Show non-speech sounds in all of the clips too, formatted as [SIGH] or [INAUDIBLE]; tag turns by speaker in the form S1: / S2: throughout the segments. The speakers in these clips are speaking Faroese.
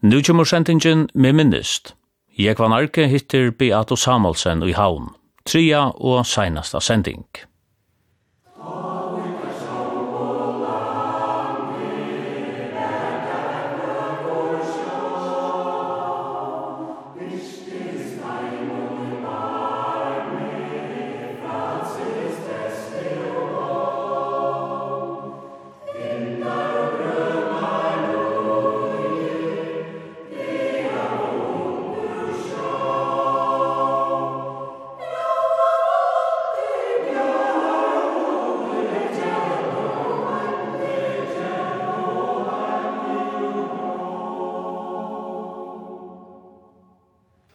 S1: Nu kommer sendingen med minnest. Jeg var narke hittir Beato Samuelsen i havn, tria og seinasta sending.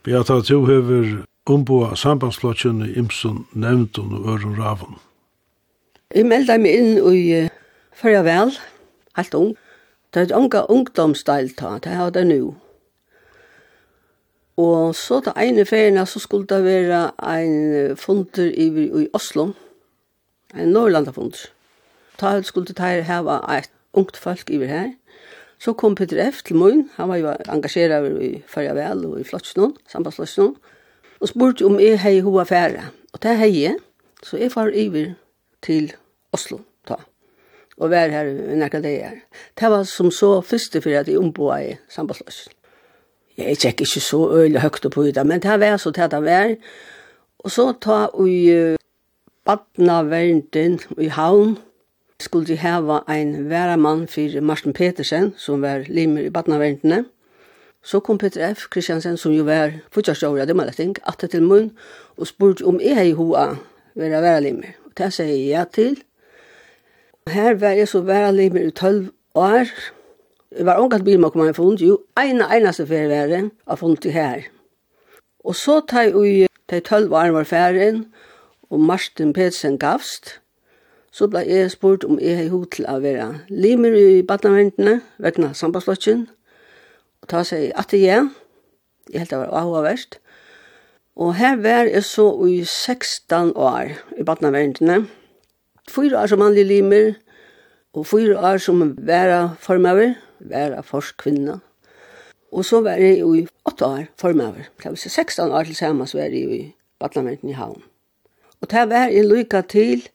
S2: Beata, du hever omboa sambandsflotjen i Imsun, Nevndun og Øren Ravun.
S3: Jeg meldte meg inn i Førja Vel, helt ung. Det er unga ungdomsdelta, det har det nu. Og så det ene ferien så skulle det være en funder i, i Oslo, en Norrlandafunder. Da skulle det her hava et ungt folk iver her. Så kom Peter F. til Moin, han var jo engasjeret i Farjavel og i Flotsnån, sambandsflotsnån, og spurte om jeg hei hoa fære. Og det hei jeg, så jeg far iver til Oslo ta, og vær her i nekka det her. Det var som så første for at jeg omboa i sambandsflotsnån. Jeg er ikke så øyelig høyt på det, men det var så til det var. Og så ta i badnavernden i havn, skulle de hava ein væramann for Martin Petersen, som var limer i badnaverdene. Så kom Peter F. Kristiansen, som jo var fortjørståret, det må jeg tenke, atter til munn, og spurte om jeg hei hoa vera vera limer. Og det sier jeg ja til. Her var jeg så vera limer i 12 år. Jeg var omgatt bil med å komme her funnet, jo, ene eneste fyrir væren av funnet her. Og så tar jeg i 12 år var færen, og Martin Petersen gavst, Så ble jeg spurt om jeg har hod til å være limer i badnavendene, vegna sambandsflotjen. Og ta seg at det er. Jeg helt det var avhåverst. Og her var jeg så i 16 år i badnavendene. Fyra år som mannlig limer, og fyra år som væra formøver, væra forskvinna. Og så var jeg i 8 år formøver. Det var 16 år til sammen så var jeg i badnavendene i havn. Og det var jeg lykka til,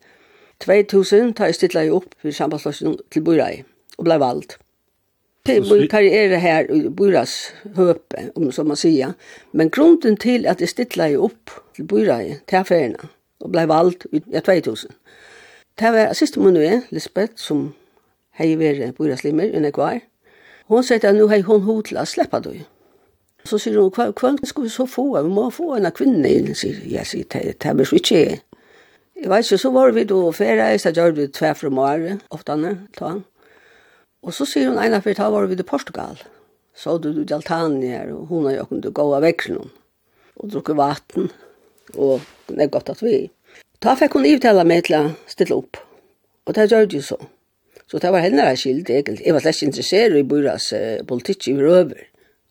S3: 2000 tar jeg stilla jeg opp for sambandslossen til Burai og ble valgt. Til min karriere her i Bøyreis høpe, om så man sier. Men grunden til at jeg stilla jeg opp til Burai til affærene, og ble valgt i 2000. Det var siste minuet, Lisbeth, som hei vært Bøyreislimmer, limmer jeg var. Hon sier at nu hei hon hod til å slippe det. Så sier hun, hva skal vi så få? Vi må få en kvinne inn, sier jeg, sier det, det er så ikke jeg. Jeg vet ikke, så var vi da ferie, så gjør vi tve fra Måre, ofte han, ta. han. Og så sier hun ene for da var vi i Portugal. Så du du Altanier, og hun og jeg kunne gå av vekselen. Og drukke vatten, og det er godt at vi. Da fikk hun ivtale meg til å stille opp. Og det gjør det jo så. Så det var henne jeg skilt, egentlig. Jeg var slett interessert i Buras eh, politikk i røver,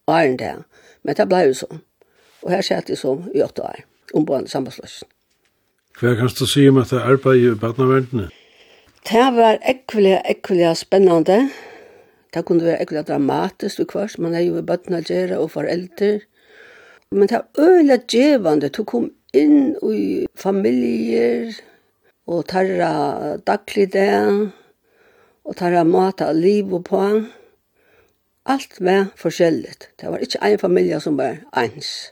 S3: og er det. Men det ble jo så. Og her satt jeg så i åtte år, omboende sambandsløsning.
S2: Hva kan du si om dette arbeidet i badnaverdene?
S3: Det var ekkelig, ekkelig spennende. Det kunne være ekkelig dramatisk og kvart. Man er jo i badnaverdene og foreldre. Men det var øyelig djevende. Du kom inn i familier og tarra daglig det og tarra mat av liv og på. Alt var forskjellig. Det var ikke en familie som var ens.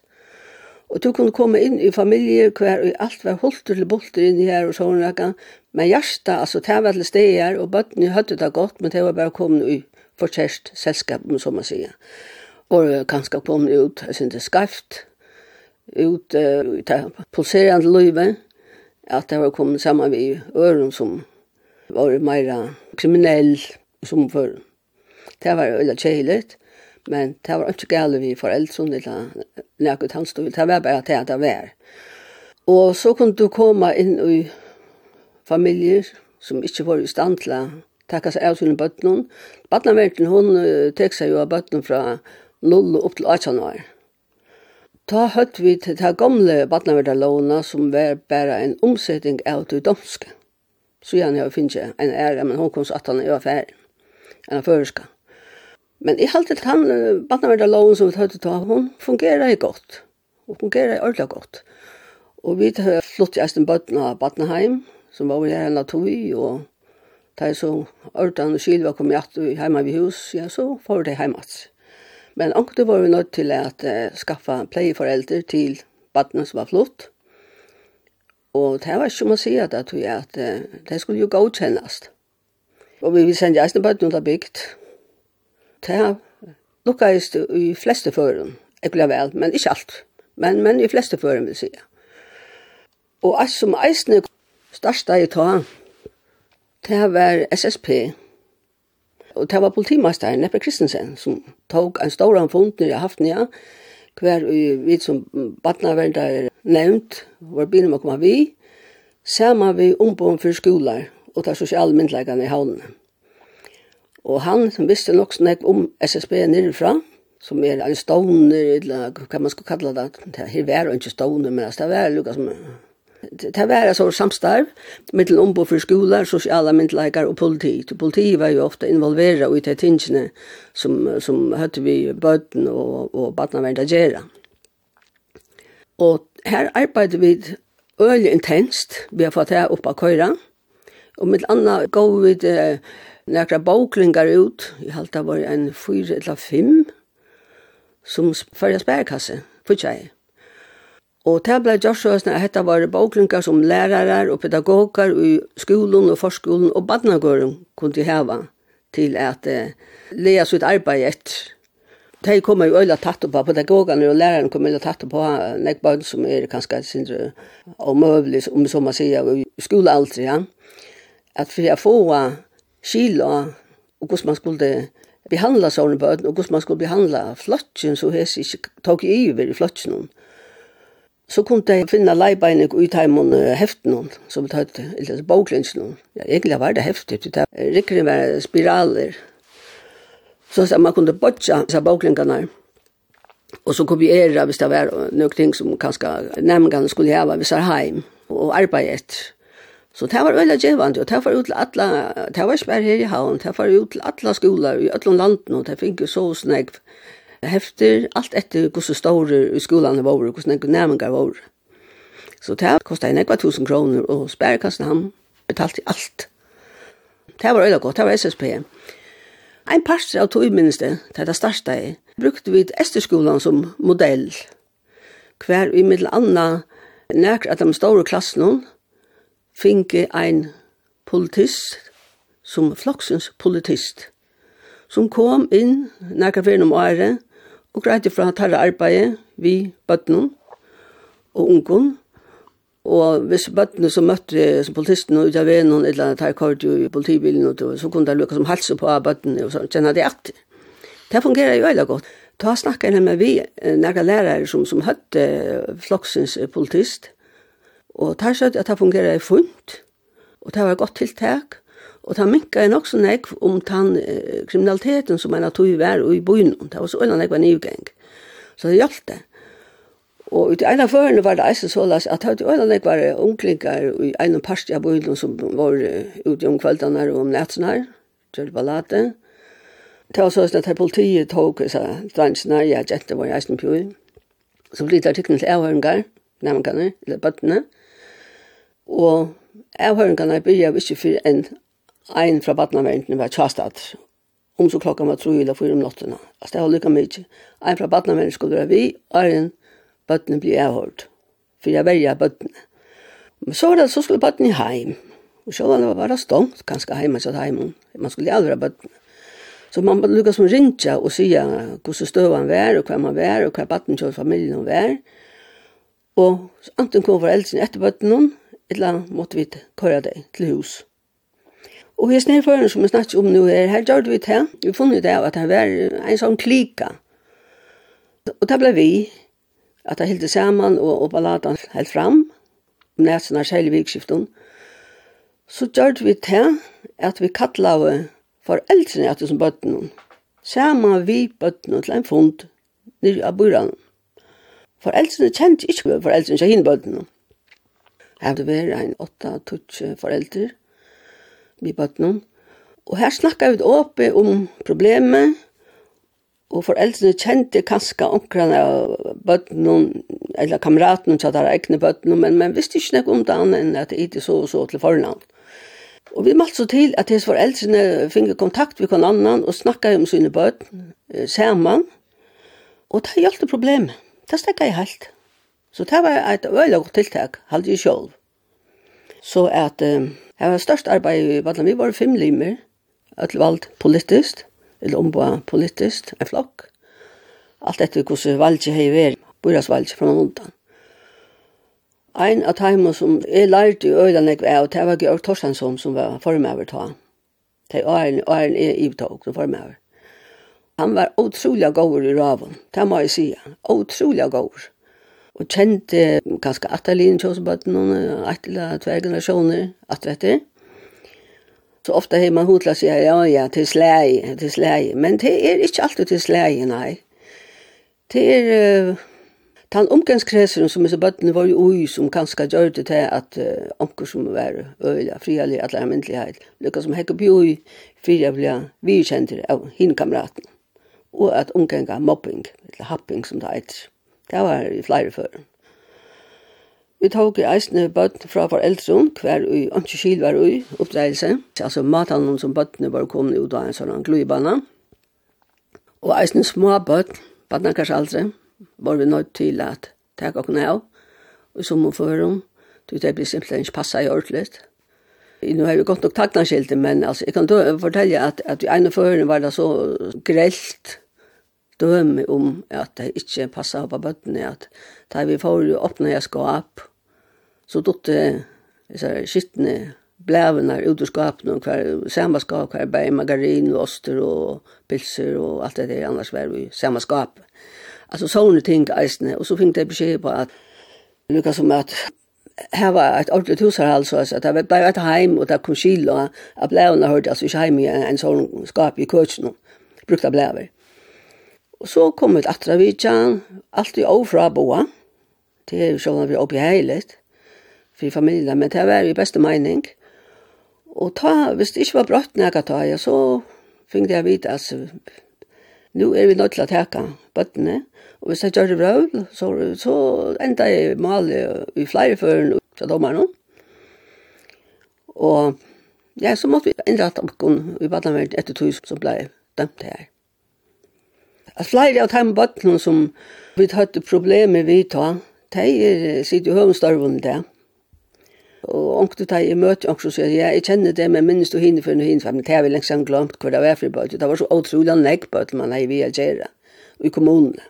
S3: Og du kunne komme inn i familjer hver og alt var holdt til bolter inn i her og sånn rakka. Men hjärsta, altså, det var til her, og bøttene hadde det godt, men det var bare kommet i forkjærst selskapen, som man sier. Og kanskje kommet ut, jeg synes det skarft, ut uh, i det pulserende livet, at det var kommet sammen med øren som var mer kriminell som før. Det var veldig kjeilig. Men det var ikke gale vi foreldrene eller nækket hans stod. Det var bare det det var. Og så kunne du komme inn i familier som ikke var i stand til å takke seg av sine bøttene. Bøttene hun tek seg jo av bøttene fra 0 opp til 18 år. Ta hørte vi til de gamle bøttene som var bare en omsetning av det danske. Så gjerne jeg finner en ære, men hun kom så at han er ferdig. En føreska. Men jeg halte til han, barneverdarloven som vi tatt ut ta hun fungerer godt. Hun fungerer ordentlig godt. Og vi har flott i Esten Bøtna Batneheim, som var her en av tog, og da jeg så ordan og Kylva kom jeg hjemme ved hus, ja, så får det hjemme. Men ångte var vi nødt til at uh, skaffa pleieforeldre til badene som var flott. Og det var ikke om å si at, at, at uh, det skulle jo godkjennast. Og vi sendte Esten Bøtna bøtten av bygd, det lukkast i fleste føren, jeg ble vel, men ikke alt, men, men i fleste føren vil sige. Og alt som eisne starta i ta, det var SSP, og det var politimasteren Neppe Kristensen, som tog en stor anfund nere i Hafnia, hver vi som badnavernda er nevnt, var bilen må komme vi, sammen vi ombom for skolar og ta sosiale myndleggene i havnene. Og han som visste nok sånn om SSB nirrifra, som er en ståner, eller hva man skal kalla det, her var jo ikke ståner, men det var lukka som, det var altså samstarv, mittel ombo for skolar, sosiala myndelagar og politi. Politi var jo ofte involvera i de tingene som, som høtte vi bøten og, og badnaverda gjerra. Og her arbeidde vi øyelig intenst, vi har fått her oppa køyra, og mitt anna gav vi det, nekra boklingar ut, i halta var en fyra eller fem, som fyrir spærkasse, fyrir jeg. Og det ble gjort så at dette var boklingar som lærere og pedagoger i skolen og forskolen og badnagården kunne heva til at uh, lea sitt arbeid etter. De kommer jo øyla tatt på pedagogene og læreren kommer øyla tatt på nekbarn som er kanskje sindre omøvelig, om så man sier, i skolealdri, ja. At for jeg får skila og hvordan man skulle behandla sånne bøten, og hvordan man skulle behandla flotjen, så hese ikke tok i over i flotjen. Så kom de finna leibeinig ut heimun heften, som vi tatt, eller boklinsen. Ja, egentlig var det heftig, det rikker var spiraler. Så sa man kunne botja disse boklinkene. Og så kopiera hvis det var noen ting som kanskje nærmengene skulle heva hvis det heim og arbeid. Så det var veldig djevande, og det var ut til alle, det var ikke bare her i havn, det var ut til alle skoler i alle landene, og det fikk jo så snakk hefter, alt etter hvordan store i skolene var, hvordan enn nærmengar var. Så det kostet en ekva tusen kroner, og sperrekassen han betalte alt. Det var veldig godt, det var SSP. Ein parster av tog minnes det, det er det største jeg, brukte vi Esterskolen som modell, hver i middel anna, nærk at de store klassen finke ein politist, som floksens politist, som kom inn nærkar fyrir om året og greide fra tarra arbeidet vi bøttene og ungen, og hvis bøttene som møtte som politisten ut av veien, eller at her kort jo i politibilen, og så kunne det lukke som halse på bøttene, og så kjenner de at Det fungerer jo veldig godt. Da snakker jeg med vi, nærkar lærere som, som høtte floksens politist, Og tar seg at det fungerer funnet, og det var godt tiltak, og det minket jeg nok så nekv om den eh, kriminaliteten som en av tog var i byen, det var så en av nekva nivgeng. Så det gjaldt det. Og ut i en av førene var det eisen så las, at det var en av nekva unklingar i en av parst av byen som var ute om kveldene og om nettene, til ballade. Det var sånn at politiet tok disse dansene, jeg gjette var i eisen pjøy, så blir det tykkende til avhøringer, nærmere, eller bøttene, og Og avhøringene byrja vi ikke for en en fra badnaverden var tjastad. Om så klokka var tro eller fyra om natten. Altså det var lykka mykje. En fra badnaverden skulle være vi, og en bøttene blir avhørt. For jeg velger bøttene. Men så var det, så skulle bøttene heim. Og så var det bare stångt, kanskje heima så heim. Man skulle aldri ha bøttene. Så man måtte lukka som rinja og sija hvordan støvan var, og hva man var, og hva batten kjøy familien var. Og anten kom foreldrene etter bøttene, eller måtte vi køyra deg til hus. Og hos nedføren som vi snakker om nu er, her gjør vi det, vi funnet det av at det var en sånn klika. Og det ble vi, at det hilde sammen og, og balladen helt fram, om næsten av særlig virkskiften. Så gjør vi det at vi kattlav foreldrene etter som bøtten. Sammen vi bøtten til en fond nere av byrene. Foreldrene kjente ikke foreldrene til henne bøttene. Jeg hadde vært en åtta tutsk foreldre vi bøtt noen. Og her snakket vi åpne om problemet, og foreldrene kjente kanskje omkring av bøtten, eller kameraten som hadde egne bøtten, men man visste ikke noe om det annet enn at det så og så til fornavn. Og vi måtte så til at hans foreldrene finge kontakt med hverandre annen og snakket om sine bøtten sammen, og det hjelpte problemet. Det stekket jeg helt. Så det var et øyla godt tiltak, halde jeg selv. Så at um, det var størst arbeid i Vatland. Vi var fem limer, et valgt politisk, eller omboa politisk, en flokk. Alt etter hvordan valget har vært, borasvalget fra undan. Ein av teimen som jeg lærte i øyne, nek var, og det var Georg Torstensson som var formøver ta. Det er æren, æren er ivtog, som formøver. Han var utrolig gaur i raven, det må jeg si. Utrolig gaur og kjente ganske atterlin kjøsebøtten, et eller tver generasjoner, at vet du. Så ofte har man hodla seg, ja, ja, til slei, til slei. Men det er ikke alltid til slei, nei. Det er uh, den omgangskreseren som disse bøttene var jo ui, som kanskje gjør det til at uh, onker som var øyla, frialig, at lærer myndelighet, lykka som hekker bjoi, fyrir jeg vi virkjenter av hinkamraten. Og at omganga mobbing, eller happing som det heter. Det var i flere før. Vi tok i eisne bøtten fra foreldren, hver ui, ikke skil var ui, oppdreilse. Altså matanen som bøttene var kommet ut av en sånn gløybane. Og eisne små bøtten, bøttene kanskje aldri, var vi nødt til at takk og knæv, og som må føre Du, det blir simpelthen ikke passet i ordentlig. Nu har vi godt nok takknanskilt, men altså, jeg kan fortelle at, at i ene føren var det så grelt, døme om at det ikke passet på bøttene, at da vi får åpne jeg skap, så dotte disse skittene blævene ut av skapene, hver samme skap, hver bare margarin og oster og pilser og alt det der, annars var vi samme skap. Altså sånne ting eisene, og så fikk jeg beskjed på at lukka som at her var et ordentlig hus her, altså, at det ble et heim, og det kom skil, og at blævene hørte altså ikke heim i en sånn skap i køtsen, brukte blæver. Og så kom vi til atra alt i ofra boa. Det er jo sånn at vi er oppi heilet, for familien, men det var jo beste mening. Og ta, hvis det ikke var brått nega ta, ja, så fikk jeg vite, altså, nu er vi nødt til å teka bøttene, og hvis jeg gjør det bra, så, så enda jeg maler i flere føren til dommerne. Og ja, så måtte vi innrette oss i badnaverden etter tog som ble dømt her. At flere av de bøttene som vi hadde problemer vi tar, de er sitt i høvenstarvene der. Og onkte ta i møte, onkte sier, ja, jeg kjenner det, men minnes du hinne for noe hinne, for det har vi lengst glemt hva det var for bøtte. Det var så utrolig nekk bøtte man har i vi å gjøre, i kommunene.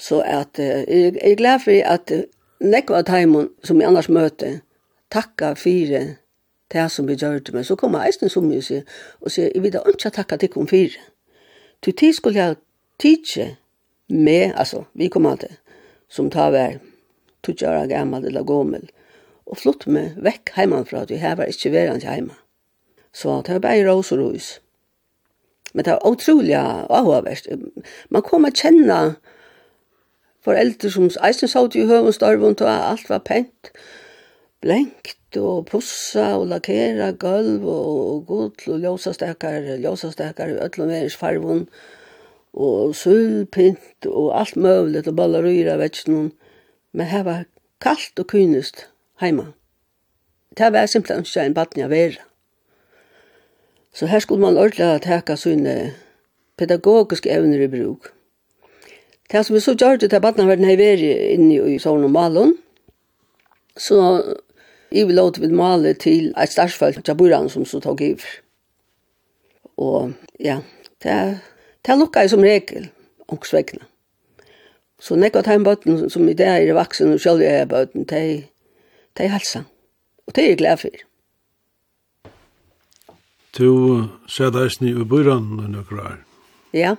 S3: Så at, jeg er glad for at nekk var teimen som jeg annars møte, takka fire det som vi gjør det, men så kommer eisen som jeg sier, og sier, jeg vil da ikke takka til kom fire. Til tid skulle jeg tidsje med, altså, vi kom av det, som tar vær, tutsi år gammal eller gommel, og flott meg vekk heimanfra, at vi her var ikke verand til heima. Så det var bare rås og rås. Men det var utrolig avhåverst. Man kom å kjenne foreldre som eisen sa til høven storven, og alt var pent, blenkt, og pussa og lakera gulv og, og god til ljósastekar, ljósastekar i öllum verins farvun, og og sølpint og alt møvlet og ballarøyra vekst noen, men her var kaldt og kynest heima. Det var simpelthen ikke en baden jeg var. Så her skulle man ordentlig teka sine pedagogiske evner i bruk. Det som vi så gjør det til badnaverden jeg var inne i sånne malen. Så jeg vil låte vil male til et starsfelt til Buran som så tog iver. Og ja, det Det lukket jeg som regel, ångs vegna. Så nekka av bøtten som i det er vaksen og sjølv er bøtten, det er halsa. Og det er jeg glad for.
S2: Du sæt eisen i byrann i nøkker år?
S3: Ja.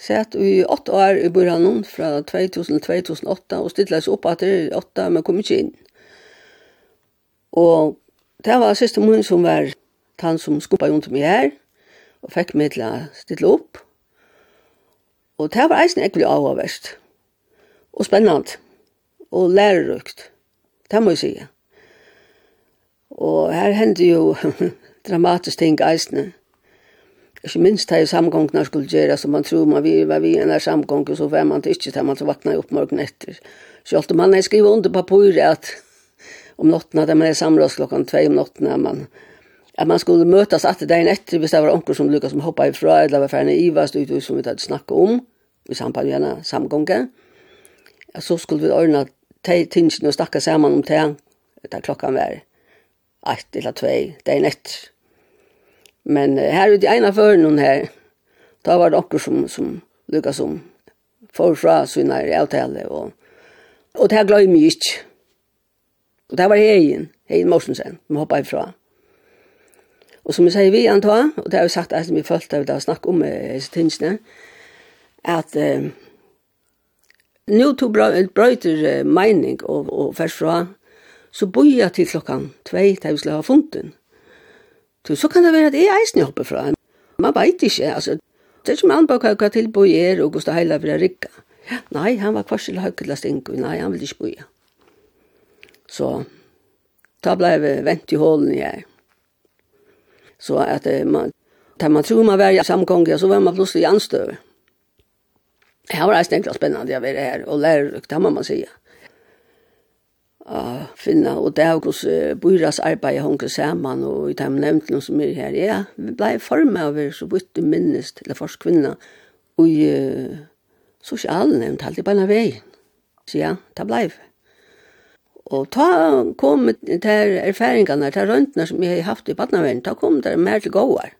S3: Sæt i åtte år i byrann fra 2000-2008 og stilla oss opp at det er åtte, men kom ikke inn. Og det var siste munnen som var han som skuppa rundt meg her, og fikk meg til å stille opp. Og det var eisen ekkert avhåverst. Og spennende. Og lærerukt. Det må jeg si. Og her hendte jo [LAUGHS] dramatisk ting eisene. Ikke minst her i samgångene skulle gjøre, som man tror man vil være vi en samgång, samgången, så var man ikke til man så vakna opp morgen etter. Selv om man har skrivet under papiret at [LAUGHS] om nottene, da man er samråds klokken 2 om nottene, man att man skulle mötas att det dagen efter hvis det var onkel som Lukas som hoppade ifrån eller var färdig i vad stod ut som vi hade snackat om i samband med samgången. Så skulle vi ordna tingen och snacka samman om det där klockan var ett eller två dagen efter. Men här ute i ena förrun här då var det onkel som, som Lukas som får fra sina avtale och och det her glömmer ju ikke. Og det var Heien, Heien Morsensen, som hoppade ifrån. Og som jeg sier vi anta, og det har vi sagt at vi følte av det å snakke om disse tingene, at eh, nå tog brøyter eh, mening og, og først fra, så bor jeg til klokken tvei da vi skulle ha funten. Så så kan det være at jeg eisen jeg hopper fra. Man vet ikke, altså, det er ikke man bare hva tilbøy er og hvordan Heila for å Ja, Nei, han var kvarsel høykelast ingo, nei, han ville ikke boja. Så, da ble jeg vent i hålen jeg. Ja. Så att man, da man tror man var i samkong, så var man plutselig i anstøv. Det var eisen enkla spennende å være her, og lärorikt, det må man sige. Ja, finna, og det er hos uh, Byras arbeid hunker sammen, og i dem de noen som er her, ja, vi blei formet av så vidt du minnes til det første kvinna, og i uh, sosialnevnt, alt i bare vei. Så ja, det blei vi. Og ta kom til erfaringene, til røntene som jeg har haft i badnaverden, ta kom der mer til gåar.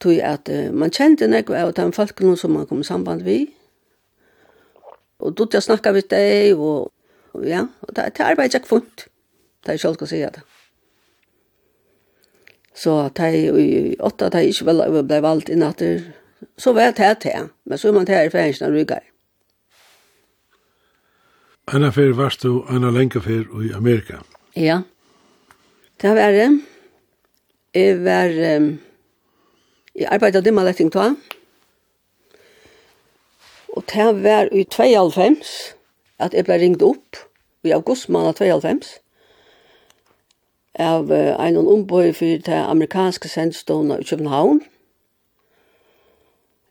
S3: Tog at uh, man kjente nekve av de folkene som man kom i samband vi. Og då jeg snakka vi deg, og, og ja, og det, det arbeidet jeg funnet. Det er selv å si det. Så det er i åtta, det er ikke vel, ble valgt inn innatter, så var det det, men så er man til erfaringene
S2: rykker. Anna fer varst du Anna lenka fer i Amerika.
S3: Ja. Det var det. Jeg var... Um, jeg arbeidet dimma letting ta. Og det var i 92 at jeg ble ringt opp i august måned 92 av uh, en ombøy for det amerikanske sendstående i København. Mm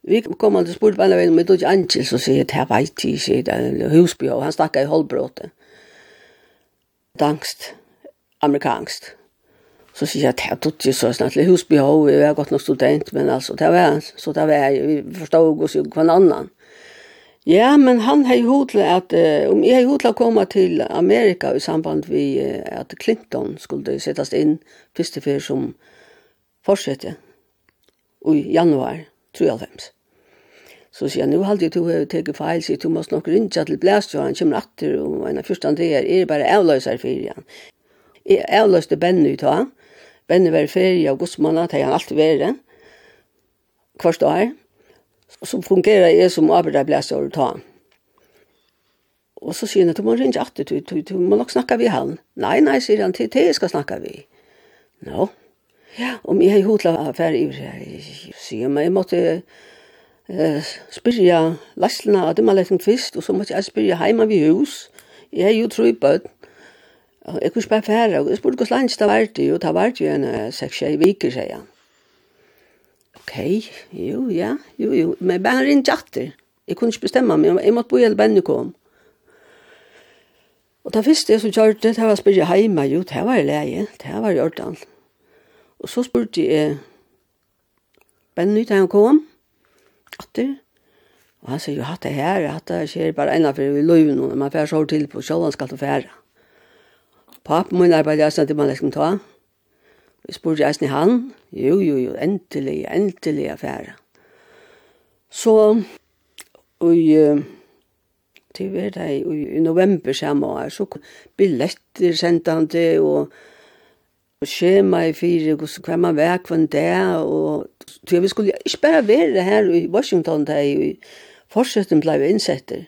S3: Vi kom alltid spurt på en vei, men med er Angel så sier, det vet veit jeg ikke, det er husby, og han snakket i Holbråte. Dangst, amerikansk. Så sier jeg, det er tutt så snart, det er husby, og jeg har gått noen student, men altså, det var så det var vi forstod oss jo hver annan. Ja, men han har jo til at, om jeg har jo til å komme til Amerika i samband med at Clinton skulle settes inn, første fyr som fortsetter, i januar 1993. Så sier han, nå halte jeg to hever teke feil, sier du måst nok rinja til blæstjøren, kommer atter, og en av første andre er er bare avløser fyrir han. Jeg avløste Benny ta, Benny var ferie av godsmanna, det han alltid vært, kvart år, så fungerer jeg som arbeiderblæstjøren ta. Og så sier han, du må rinja atter, du, du, du må nok snakka vi han. Nei, nei, sier han, til det skal snakka vi. Nå, no. ja, om jeg har hodla affær i, sier han, jeg måtte, eh, spyrja laslina dem dymmerleisen fyrst, og så måtte jeg spyrja heima vi hus. Jeg er jo tru bøtt. Jeg kunne spørre færre, og jeg spurte hvordan lands det var det, og det var det jo en seks-tjei viker, sier han. Ok, jo, ja, jo, jo, men bare rinne tjatter. Jeg kunne ikke bestemme meg, jeg måtte bo i hele benne kom. Og det første jeg som kjørte, det var å spørre heima, jo, det var leie, det var i ordan. Og så spurte jeg Benny da han kom, atter. Og han sier jo, hatt det her, hatt det skjer bare ennå for vi løy noen, man får sår til på, sjålan skal til fære. Pappen min arbeidet jeg snart i Malesken ta. Vi spurte jeg snart han, jo, jo, jo, endelig, endelig jeg. Så, og til vi er i november samme år, så billetter sendte han til, og og skjema i fire, hva man vekk for en dag, og Så vi skulle ikke bare være her i Washington, da i forsetten ble vi innsetter.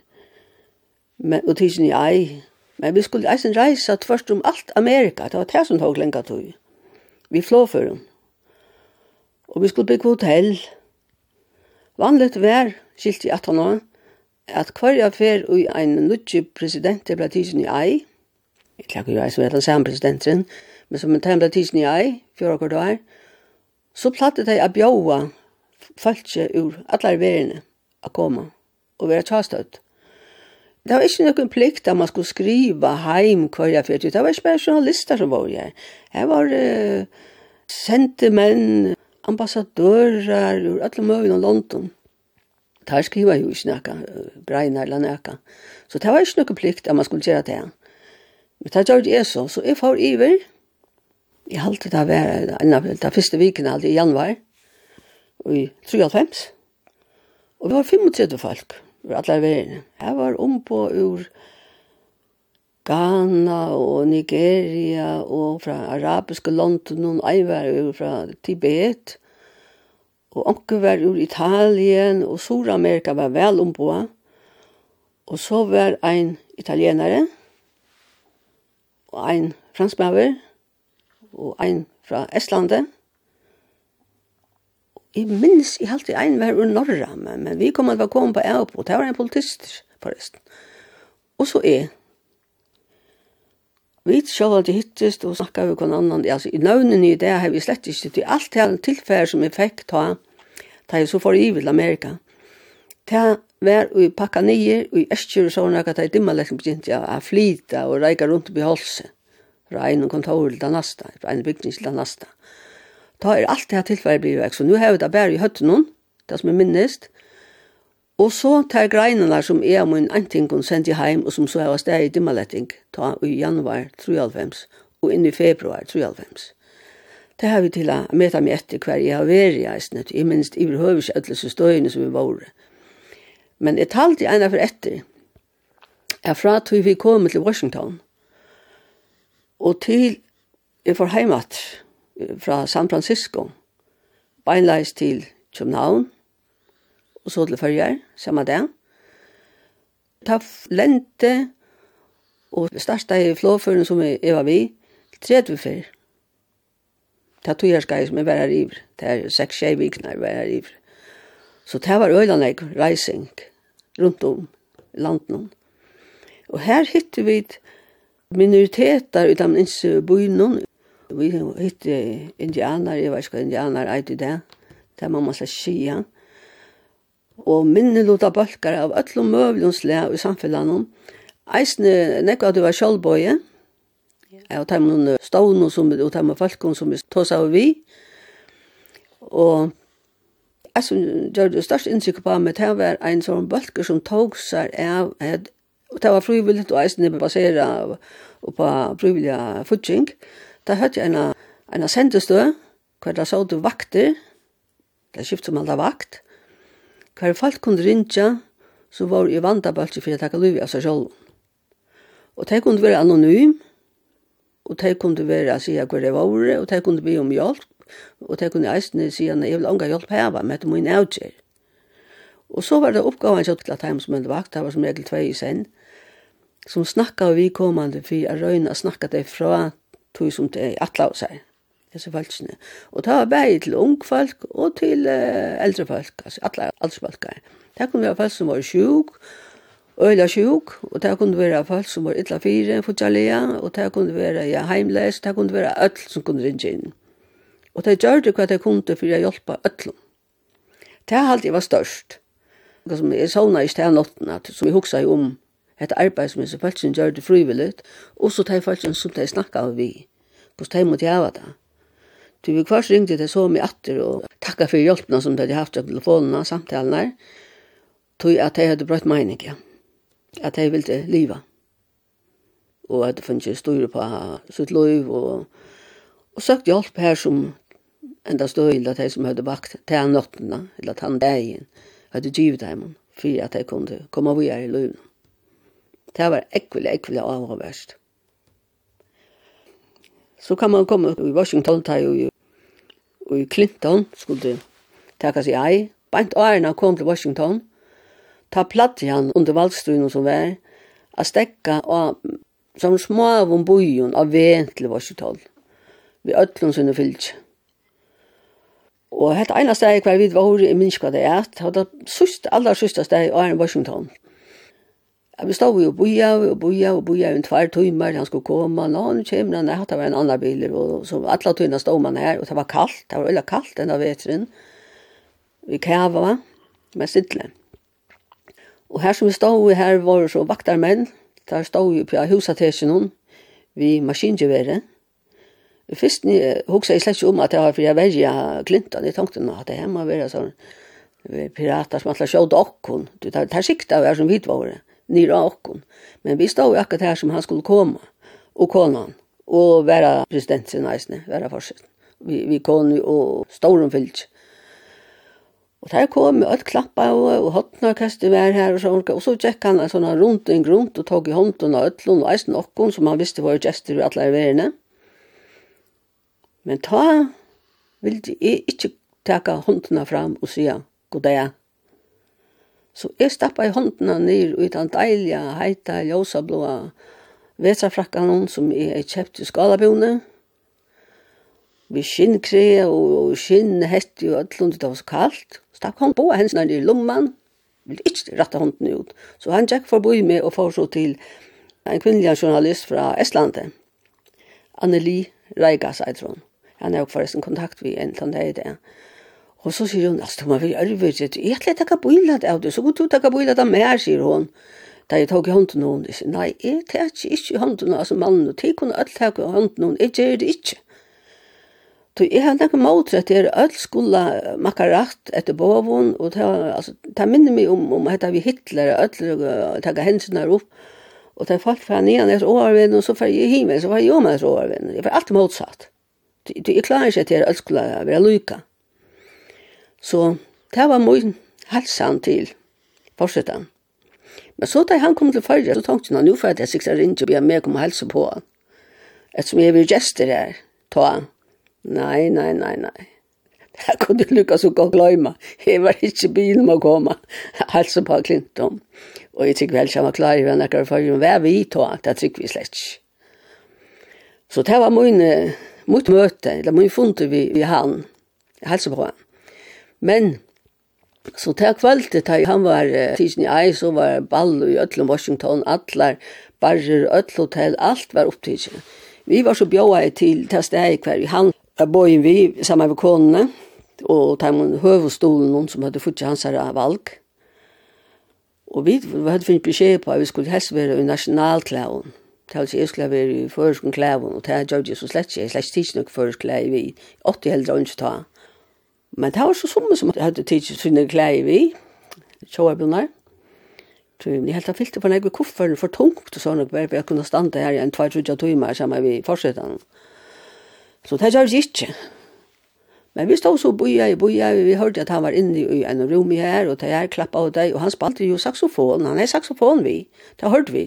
S3: Men, og tidsen i ei. Men vi skulle eisen reise tvørst om alt Amerika. Det var det som tog lenge tog. Vi flå for dem. Og vi skulle bygge hotell. Vanligt vær, skilt i 18 år, at hver jeg fer og en nødje president ble tidsen i ei. Jeg klager jo eisen ved den samme presidenten, men som en tegn ble tidsen i ei, fjør akkurat år, Så platte de å bjåa falskje ur alle verene å komme og være tjastøtt. Det var ikke noen plikt at man skulle skriva heim hver jeg fyrt. Det var ikke bare journalister som var her. Her var uh, sendte menn, ambassadører ur alle møvene av London. Der skriva jo ikke noe, greina eller noe. Så det var ikke noen plikt at man skulle gjøre det. Men det gjør det så, så jeg får iver, Jeg halte det var en av de første vikene i januar, i 93. Og vi var 35 folk, vi var alle verden. Jeg var om på ur Ghana og Nigeria og fra arabiske London, og jeg var ur fra Tibet, og onke var ur Italien, og Sur-Amerika var vel om på. Og så var ein italienare, og ein franskmaver, og ein fra Estlandet. Jeg minns, jeg halte ein var ur Norra, men, men vi kom at var kom på Eop, og det var en politist, forresten. Og så er Vi sjål at det hittist og snakka vi kon annan, altså i nøvnen i det har vi slett ikke til alt det tilfære som jeg fikk ta, ta jeg så for i vil Amerika. Det var vi pakka nye, og i Østjur og sånn, at jeg dimma liksom begynt jeg å flyta og reika rundt i halsen fra en kontor til den neste, fra en bygning til den neste. Da er alt det her tilfellet blir vekk, så nå har vi det bare i høtten noen, det som er minnest, og så tar greinene som er om en anting sendt i heim, og som så har sted i dimmeletting, ta i januar 93, og inn i februar 93. Det har vi til å møte meg etter hver jeg har vært i eisen, i minst i behøver ikke ødelse støyene som vi var. Men jeg talte en av etter, er fra at vi kom til Washington, Og til jeg får heimat fra San Francisco, beinleis til København, og så til Førjar, samme dag. Ta lente og starta i flåføren som jeg var vi, tredje fyr. Ta tog jeg skaj som jeg var her iver. Det er seks tjej vikner var her iver. Så det var øylandeg reising rundt om landet. Og her hittet vi et minoriteter utan minst bøynun. Vi hitte indianer, jeg vet ikke hva indianer er i det, det man måtte skia. Og minnelota balkar av öllum møvlum slæ i samfellanon. Eisne nekva at du var sjálfbøye, og noen stående som, og teimun falkun som vi tås av vi. Og jeg som gjør det største innsikker på meg, det var en sånn bølger som tog seg av Og det var frivillig, og eisen er baseret på frivillig futsing. Da hørte jeg en, en sendestø, hver da så du vakter, det er skift som alle vakt, hver folk kunne rinja, så var i vandabalsi for jeg takk liv av seg selv. Og det kunne være anonym, og det kunne være å si hver det var, og det kunne be om hjelp, og det kunne eisen si at jeg vil ånga hjelp heva, men det må jeg avgjør. Og så var det oppgaven til at heim som en vakt, det var som regel tvei i send, som snakka vi kommande for å røyna snakka det fra tog som det er atla av seg, disse falskene. Og det var bare til ung folk og til uh, eldre folk, altså atla aldersfolk. Det kunne være folk som var sjuk, øyla sjuk, og det kunne være folk som var ytla fire, fortjallia, og det kunne være ja, heimles, det kunne være öll som kunne rinja inn. Og det gjør det hva det kunne for å hjelpe öllum. Det er alltid var størst. Som jeg sovna i stednottene, som jeg huksa om, hetta arbeid som hese falskjen gjør det frivilligt, og så teg falskjen som teg snakka av vi, hos teg mot java da. Du vi kvars ringte teg så mig atter og takka for hjelpna som teg haft av telefonene, samtalene, tog at teg hadde brøtt meining, ja. at teg ville liva, og at det funnet styr på sitt liv, og, og søkt hjelp her som enda støyld at teg som hadde bakt teg nottena, eller tann degen, hadde givet dem, for at teg kunne komme vi i løvna. Det var ekvile, ekvile avhåverst. Så kan man komme i Washington, ta jo i Clinton, skulle taka seg ei. Bant årene kom til Washington, ta platt i han under valgstruen som var, a stekka og som små av bojen av ven til Washington, vi øtlun sinne fylg. Og hette ena steg hver vid var hori i minska det er, og det sust, aller sista steg i Washington, Ja, vi stod jo og boja, og boja, og boja en tvær timer, han skulle komme, Nå, han kommer, han det var en annen bil, og så alle tøyene stod man her, og det var kaldt, det var veldig kaldt denne vetren, vi kava, med sittlen. Og her som vi stod, her var så vaktarmenn, der stod jo på husatesjen vi maskingevere. Først hoksa jeg slett ikke om at jeg var for jeg verja Clinton, jeg tenkte nå at det her må være sånn pirater som alle sjåd okkon, det er sikta vi er som vidt nere av okkon. Men vi stod jo akkurat her som han skulle komme, og konan, og være president sin eisne, være forsett. Vi, vi kon jo og ståren fyllt. Og der kom jo alt klappa og, og hotnarkastet var her og sånn, og så tjekk han en sånn rundt en grunt og tog i hånden av øtlån og eisen okkon, som han visste var gestur i alle verene. Men ta ville de ikke taka håndene fram og sia god dag, Så jeg stappa i håndene ned ut av deilige, heita, ljósablåa vetrafrakkanen som jeg har kjøpt i skalabjone. Vi skinnkre og skinnhett og alt lundet det var så kaldt. Stakk hånd på hennes nær i lomman. Vil ikke rette hånden ut. Så han gikk forbi med og foreså til en kvinnelig journalist fra Estlandet. Anneli Reigas, jeg tror han. Er jo forresten kontakt vi en eller det i det. Og så sier hun, altså, du må være ærvig, jeg er til å takke av det, så kan du takke bøylet av meg, sier hun. Da jeg tok i hånden noen, jeg sier, nei, jeg tar ikke ikke i hånden, altså mannen, og jeg kunne alt takke i hånden noen, jeg gjør det ikke. Så jeg har nekket mot at jeg alt skulle makke rett etter boven, og det, altså, det minner meg om, om at vi Hitler, alt alle takke hensene opp, og det er folk fra nian er årvinn, og så får jeg himmel, så får jeg jo med årvinn. Jeg får alt motsatt. Jeg klarer ikke at jeg alt skulle være lykke. Så det var min helsan til forsetan. Men så da han kom til fyrre, så tenkte han, nå får jeg sikkert ringe og be meg om helse på han. Ettersom jeg vil gjester her, ta han. Nei, nei, nei, nei. Det kunne Lukas så godt glemme. Jeg var ikke bilen med å komme. Helse på Clinton. Og jeg tykker vel ikke han var klar i hva nekker for henne. Hva er vi ta? Det tykker vi slett ikke. Så det var mye, mye møte, eller mye funte vi, vi han. Helse på han. Men Så til kvalitet, da han var uh, tidsen i ei, så var ball i öllum Washington, atler, barrer, öll hotell, alt var opptidsen. Vi var så bjóa til til steg hver han er boin vi, sammen med konene, og ta mun høvestolen, noen som hadde fått hans her valg. Og vi, vi hadde finnet beskjed på at vi skulle helst være i nasjonalklæven. Det var jeg skulle være i føreskon klaven, og det er Georgie så slett ikke, jeg slett ikke noe føreskon vi åtti heldre ikke ta. Men det var så som som hadde tidsi sinne klei vi, sjåabjørnar. Så jeg helt fyllte for nek vi kufferen for tungt og sånn, bare for jeg kunne standa her i en 22 timer sammen vi fortsetter. Så det gjør vi ikke. Men vi stod så boia i boia, vi hørte at han var inne i en rom i her, og det er klappa av deg, og han spalte jo saxofon, han er saxofon vi, det hørte vi.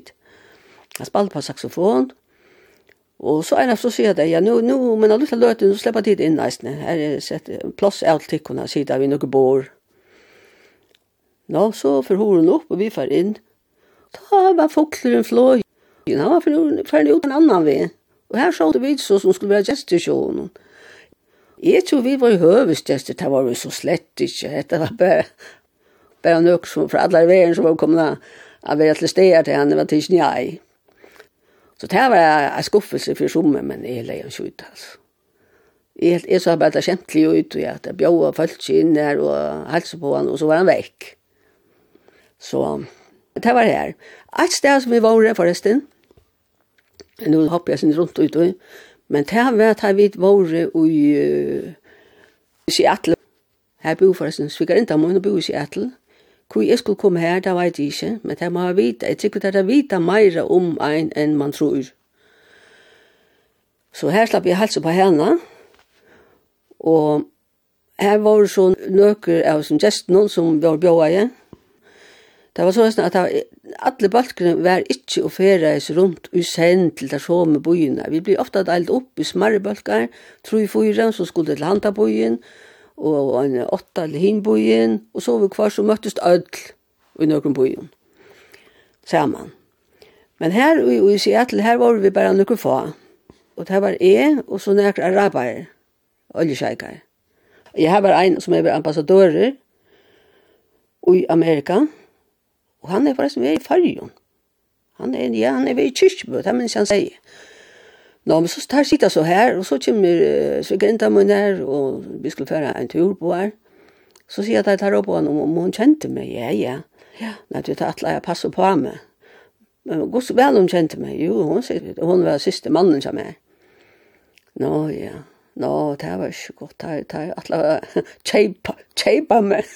S3: Han spalte på saxofon, Och så är det så sier det ja nu nu men alltså låter nu slipper tid in nästan. Här är sett alt allt tyckorna sidan vi några bor. Nå, så för hun upp och vi får in. Ta var fågeln flå. Ja, han var för ut en annan väg. Och här det vi så som skulle vara gestation. Jeg tror vi var i hövudstester, det var vi så slett inte. Det var bare, bare nok, som för alla vägen som var kommet av å være til stedet till henne var till snjaj. Så det var en skuffelse for somme, men jeg leier ikke ut, altså. Jeg, jeg så bare det kjentlig ut, og jeg bjøde folk inn der og halse på han, og så var han vekk. Så det var her. Et sted som vi var forresten, nå hopper jeg sin rundt ut, men det var at vi var i uh, Seattle. Her bor forresten, svikker ikke om å bo i Seattle. Hvor jeg skulle komme her, det vet jeg ikke, men det må jeg vite. Jeg tykker det er vite mer om en enn man tror. Så her slapp jeg halse på henne, og her var så nøkker av som gestene som var bjøa igjen. Det var sånn at var, alle balkene var ikke å fere oss rundt i send til det så med byene. Vi ble ofte delt opp i smarre balker, tror vi fyra, så skulle det til handtabøyen, og og en åtta til hinbojen, og så var vi kvar så møttes ødel i nøkron bojen, saman. Men her i i Seattle, her var vi bare nøkron få, og det var jeg, og så nøkron araber, oljesjeikar. Jeg har var en som er ambassadører i Amerika, og han er forresten ved i fargen. Han er, ja, han er ved i kyrkjebøt, det minst han sier. Nå, men så tar sitta så her, og så kommer uh, svigerinta min her, og vi skulle føre en tur på her. Så sier jeg at jeg tar opp på henne, om hun kjente meg, ja, ja. Ja, nei, du tar alle jeg passer på meg. Men god så vel hun kjente meg, jo, hun, sier, hun var siste mannen som er. Nå, ja, nå, det var ikke godt, det er alle [LAUGHS] kjeipa, kjeipa meg.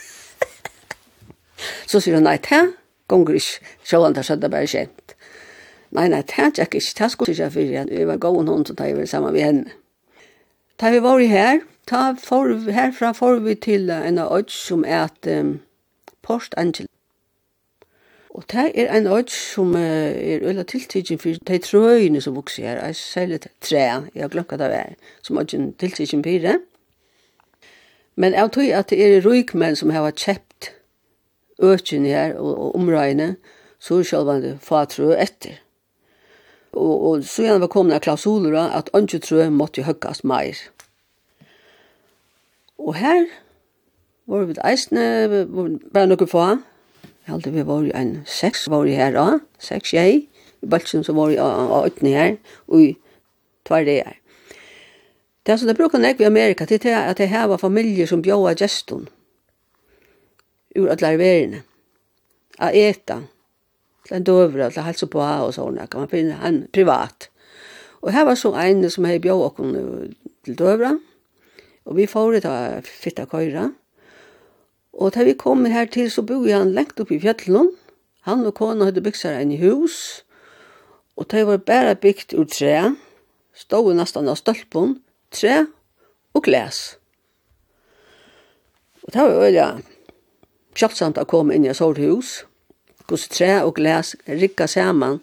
S3: [LAUGHS] så sier hun, nei, det gonger ikke, sjåan, det bare kjent. Nei, nei, det er ikke, det skulle ikke for igjen. vi var god og noen som tar vi sammen med henne. Da vi var her, ta for, herfra får vi til en av oss som er et um, Port Angel. Og det er en oss som uh, er øyla tiltidgen for de trøyene som vokser her, Jeg sier litt tre, jeg har glemt det er, som øyen tiltidgen for det. Men jeg tror at det er røykmenn som har kjøpt økene her og, og omrøyene, så er det selv om det fatrøy etter og, og så gjerne var kommet av klausuler at ønske trø måtte høkkast meir. Og her var vi eisne, bare noe få, jeg halte vi var en seks var her da, seks jeg, i Balsen som var av øtene her, og i tvær det her. Det er så det bruker jeg i Amerika, det er at det her var familier som bjøver gesten, ur at lærverene, av eta, til en døver, til helse på og sånn, kan man finne han privat. Og her var så en som hei bjør okken til døvra, og vi får det av fitta køyra. Og da vi kom her til, så bor han lengt opp i fjettelen. Han og kona hadde bygd seg en hus, og det var bare bygd ur tre, stod nesten av stølpen, tre og glas. Og det var jo veldig sjaktsamt å komme inn i et sånt hus, og hos tre og glas rikka saman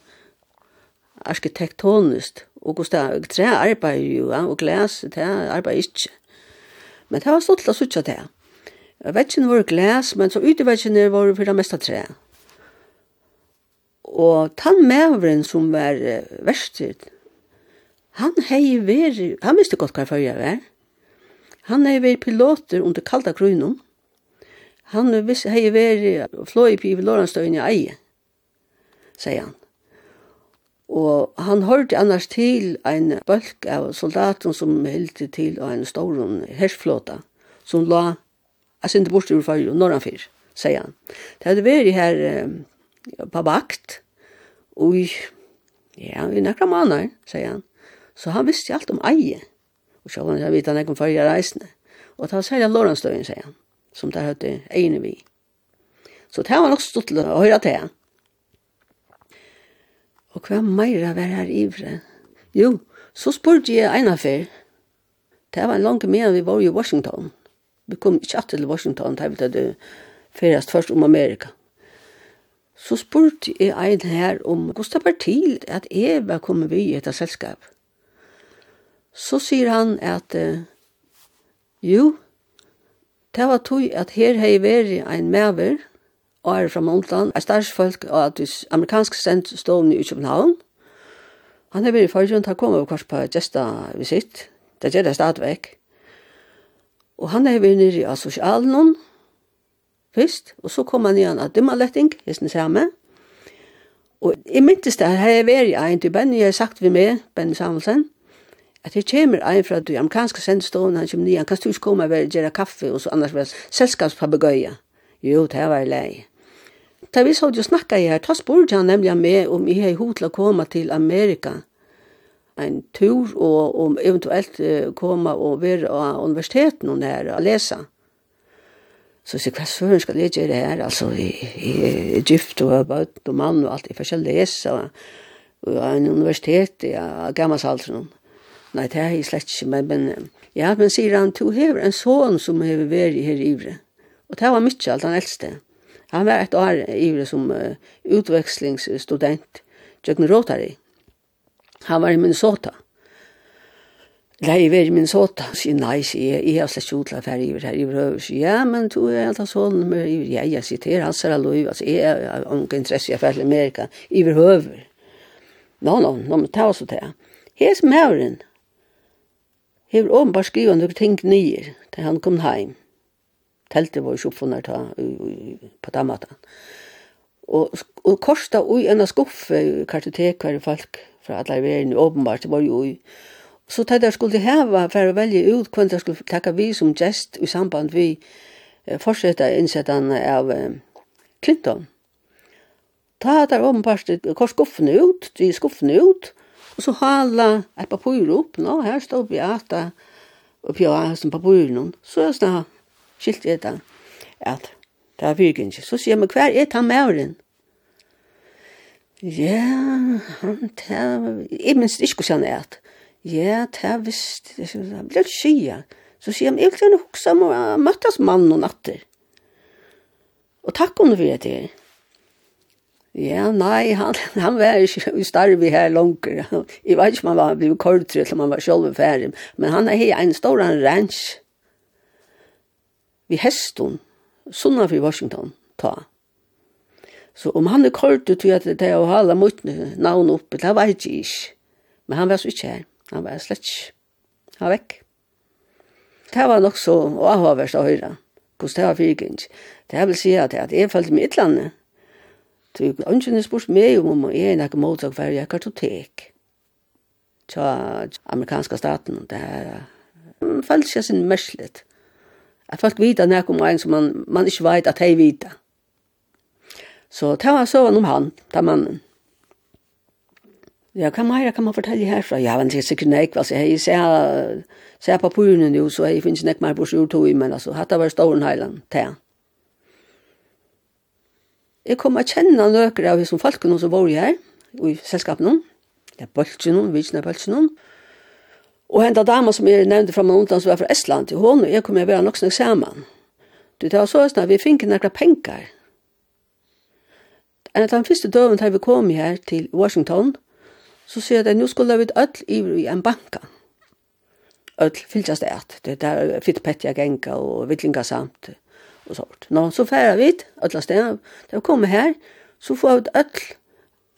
S3: arkitektonist, og hos tre arbeid jo, og glas, det arbeid ikkje Men det var stolt å sutja det. Vetsjen var glas, men så ute vetsjen var for det mesta tre. Og tann mevren som var verstid, han hei veri, han visste godt hva fyrir var. Han hei veri piloter under kalda krunum Han hei veri fløy på i Lorentstøyen i eie, sier han. Og han hørte annars til ein bølk av soldaten som hilti til av en stor hersflåta, som la, jeg synes bort ur fyrir, norranfyr, sier han. Det hadde vært her eh, på vakt, og ja, vi nekra manar, sier han. Så han visste alt om eie, og så han vet han ekkom fyrir reisende. Og det var særlig Lorentstøyen, sier han som det hørte egne vi. Så det var nok stått til å høre til. Og hva meira var her ivre? Jo, så spurte jeg en affær. Det var en lang mer vi var i Washington. Vi kom ikke til Washington, da vi hadde feriast først om Amerika. Så spurte jeg en her om hvordan var til at jeg var kommet vi i etter selskap. Så sier han at uh, jo, Det var tog at her hei veri ein mever, og er fra Montland, er starsfolk og at amerikansk sendt stående i København. Han er veri forrund, han kom over kvart på gesta visitt, det gjør det stadigvæk. Og han er veri nere av sosialen først, og så kom han igjen av dimmaletting, hesten samme. Og i myntes det, her hei veri ein til Benny, jeg har sagt vi med, Benny Samuelsen, at det kommer en fra du amerikanske sendstående, han kommer nye, han kan du ikke komme og gjøre kaffe, og så annars være selskapspabegøye. Jo, det var lei. Da vi så jo snakka i her, da spurte han nemlig med om jeg har hod til å komme til Amerika, en tur, og om eventuelt uh, komme og være av universiteten og nære og lese. Så sier hva søren skal jeg gjøre her, altså, i Egypt og bøtt og mann og alt, jeg får ikke lese, og en universitet, ja, gammelsalteren. Ja Nei, det er jeg slett ikke, men, men ja, men sier han, du har en son som har vært her i Ivre. Og det var mye alt han eldste. Han var et år i Ivre som uh, utvekslingsstudent, Jøkken Rotary. Han var i Minnesota. Nei, jeg var i Minnesota. Jeg sier, nei, sier jeg, jeg har slett ikke utlatt her i Ivre her i Ivre. Sier, ja, men du er alt av sonen med Ivre. Ja, jeg sier til hans her, Ivre. Altså, jeg har ikke interesse i affære i Amerika. Ivre høver. Nå, no, nå, no, nå, no, men ta oss til det. Hes mauren, hever åpenbart skriva noen ting nyer til han kom heim. Teltet var jo oppfunnet ta, på den måten. Og, og korsta ui enn skuffe kartotekar folk fra alle verden, åpenbart, det var jo ui. Så tar de skulle heva for å velge ut hvem de skulle takka vi som gest i samband vi eh, fortsetta innsettan av eh, Clinton. Ta der åpenbart kors skuffene ut, de skuffene ut, Og så hala et papur opp, nå, her stod Beata oppi av som papur noen. Så er det skilt vi det, at det er virkelig Så sier jeg, men hver er han mauren? Ja, han tar, jeg minst ikke hvordan han er. Ja, det er visst, det er ikke skia. Så sier han, jeg vil gjerne huksa om å møttes mannen og natter. Og takk om du vil det her. Ja, nei, han, han var ikke i starve her langer. Jeg vet ikke om han var blevet kortere til man var selv ferdig, men han er her en stor ranch vi heston, sunna for Washington, ta. Så om han er kortet til at det er å hala mot navn oppe, det var ikke ikke. Men han var så ikke her, han var slett ikke. Han var vekk. Det var nok så avhåverst å høre, hvordan det var fyrkens. Det vil si at jeg følte meg i utlandet, Tu ungen er spurt meg om om jeg er motsak for jeg kartotek. Tja, amerikanska staten, det er falt seg sin merslet. At folk vita nek om en som man, man ikke veit at hei vita. Så ta var så om han, ta mannen. Ja, hva meira kan man fortelle herfra? Ja, men det er sikkert nek, altså, jeg ser, ser papurene jo, så jeg finnes nek mer på sjur tog, men altså, hatt var ståren heiland, ta. Jeg kom å kjenne nøkker av som folkene som var her, og i selskapene, ja, bølgene, vidtene bølgene, og henda dama som jeg nevnte fra meg undan, som var fra Estland, til og jeg kom å være nok snakk sammen. Du, det var så sånn at vi fikk noen penger. En av de første døven da vi kom her til Washington, så sier jeg at nå skulle vi ødel i, i en banka. Ødel fylgjast det at, det der fittpetja genka og villinga samt og sånt. Nå, så færer vi et, alle steder. Da vi kommer her, så får vi et ødel,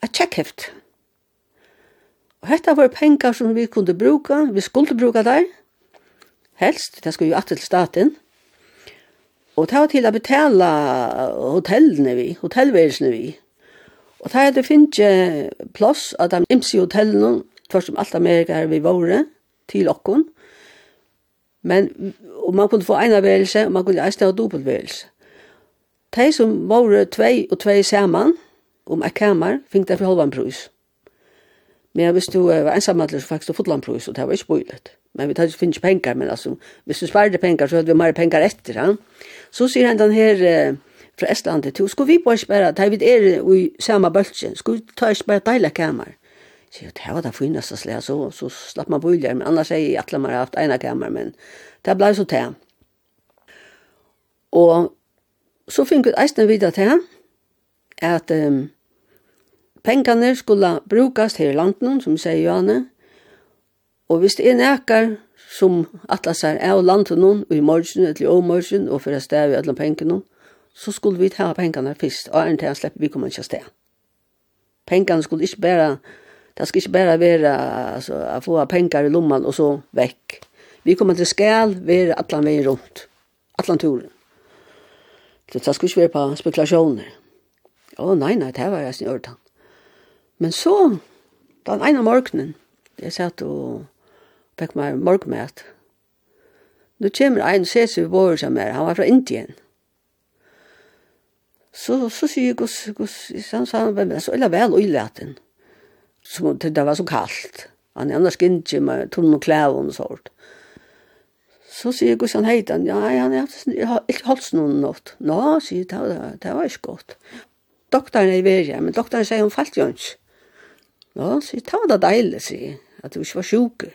S3: et tjekkheft. Og dette var penger som vi kunne bruke, vi skulle bruke der, helst, det skulle jo alltid til staten. Og det var til å betale hotellene vi, hotellværelsene vi. Og det hadde finnet plass av de imse hotellene, først om alt Amerika her vi våre, til okken. Men og man kunne få ena værelse, og man kunne eisne ha dobbelt værelse. De som var tvei og tvei saman, om et kamer, fikk det for halvan prus. Men hvis du var ensamhandler, så fikk du fotland prus, og det var ikke bøylet. Men vi tar ikke finnes penger, men altså, hvis du sparer penger, så hadde vi mer penger etter ja. Så sier han den her eh, fra Estlandet, skulle vi bare spørre, da vi er i samme bølse, skulle vi ta ikke bare deilig kammer. Så jag det var det finaste släget så, så slapp man bojlar. Men annars är jag att man har haft ena kammar. Men det blev så det. Og så fikk vi eisen videre til at um, pengene skulle brukes her i landen, som sier Johanne. Og hvis det er nækker som atlas er av landen noen, og i morgen, eller i morgen, og for å stave alle pengene, så skulle vi ta pengene først, og er en til å slippe vi kommer ikke sted. Pengene skulle ikke bare Det skal ikke bare være altså, å få penger i lommen og så vekk. Vi kommer til skal være alle veien rundt. Alle turen. Så det skal ikke være på spekulasjoner. Å, oh, nei, nei, det var jeg sin ørtan. Men så, den ene morgenen, jeg satt og fikk meg morgenmæt. Nå kommer en og ses vi som er, han var fra Indien. Så, så sier jeg, han sa, så er det vel og i leten som det var så kallt. Han är annars inte med tunn och kläv och sånt. Så sier Gustav Heitan, ja, han har ikke holdt noen nått. Nå, sier jeg, det var ikke godt. Doktoren er i verja, men doktoren sier hun falt jo ikke. Nå, sier jeg, det var det deilig, sier jeg, at du ikke var sjuk.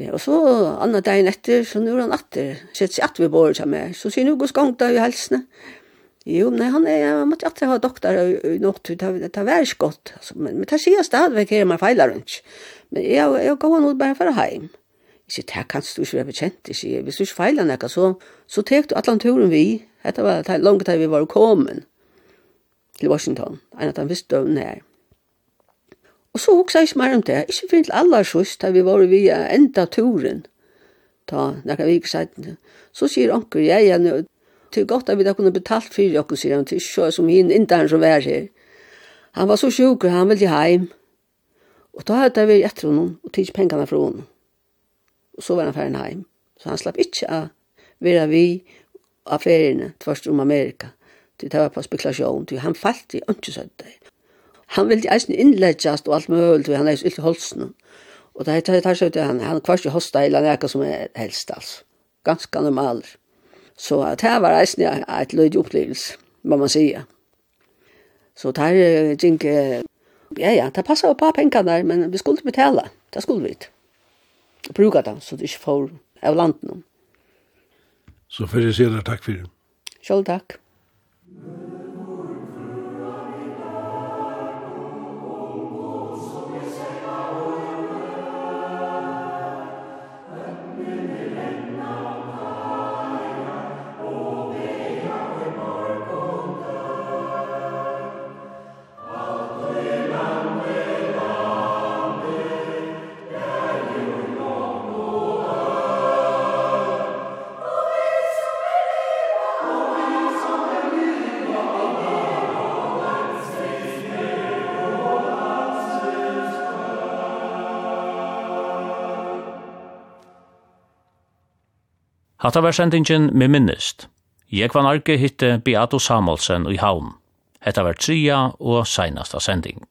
S3: Ja, og så andre dagen etter, så nå er han atter, sett seg at vi bor sammen. Så sier han, hvordan gang da i helsene? Ja Jo, nei, han er, jeg måtte alltid ha doktor i nått, det er veldig godt, altså, men, men det sier stadigvæk her, man feiler rundt. Men jeg, jeg går nå bare for heim. Jeg sier, det kan du ikke være bekjent, jeg sier, hvis du ikke feiler noe, så, så tek du alle turen vi, dette var det langt da vi var kommet til Washington, en av den visste døvn her. Og så hoksa jeg ikke mer om det, ikke fint til aller sørst, da vi var via enda turen, Da, når vi viker siden. Så sier onker, jeg, jeg, til godt at vi da kunne betalt for okkur, sier han, til så som hinn indan som var her. Han var så sjuk, han ville heim. Og da hadde vi etter honom og tidsi pengene fra honom. Og så var han ferdig heim. Så han slapp ikke av være vi av feriene tvers om Amerika. Det var på spekulasjon, til han falt i ønskesødde. Han ville eisen innleggjast og alt mulig, til han leis ylt i holsen. Og det tar seg ut han, han kvarst i hosta eller nekka som helst, altså. Ganske normaler. Så at her var reisen et løyde opplevelse, må man sige. Så der gikk, ja ja, det passet på pengene der, men vi skulle betale, det skulle vi ikke. Bruka det, så det ikke får av landet
S2: Så får jeg si deg takk for det.
S3: Selv takk. Takk.
S1: Hatta var sendingen med minnest. Jeg var narki hitte Beato Samuelsen i Havn. Hetta var tria og seinasta sending.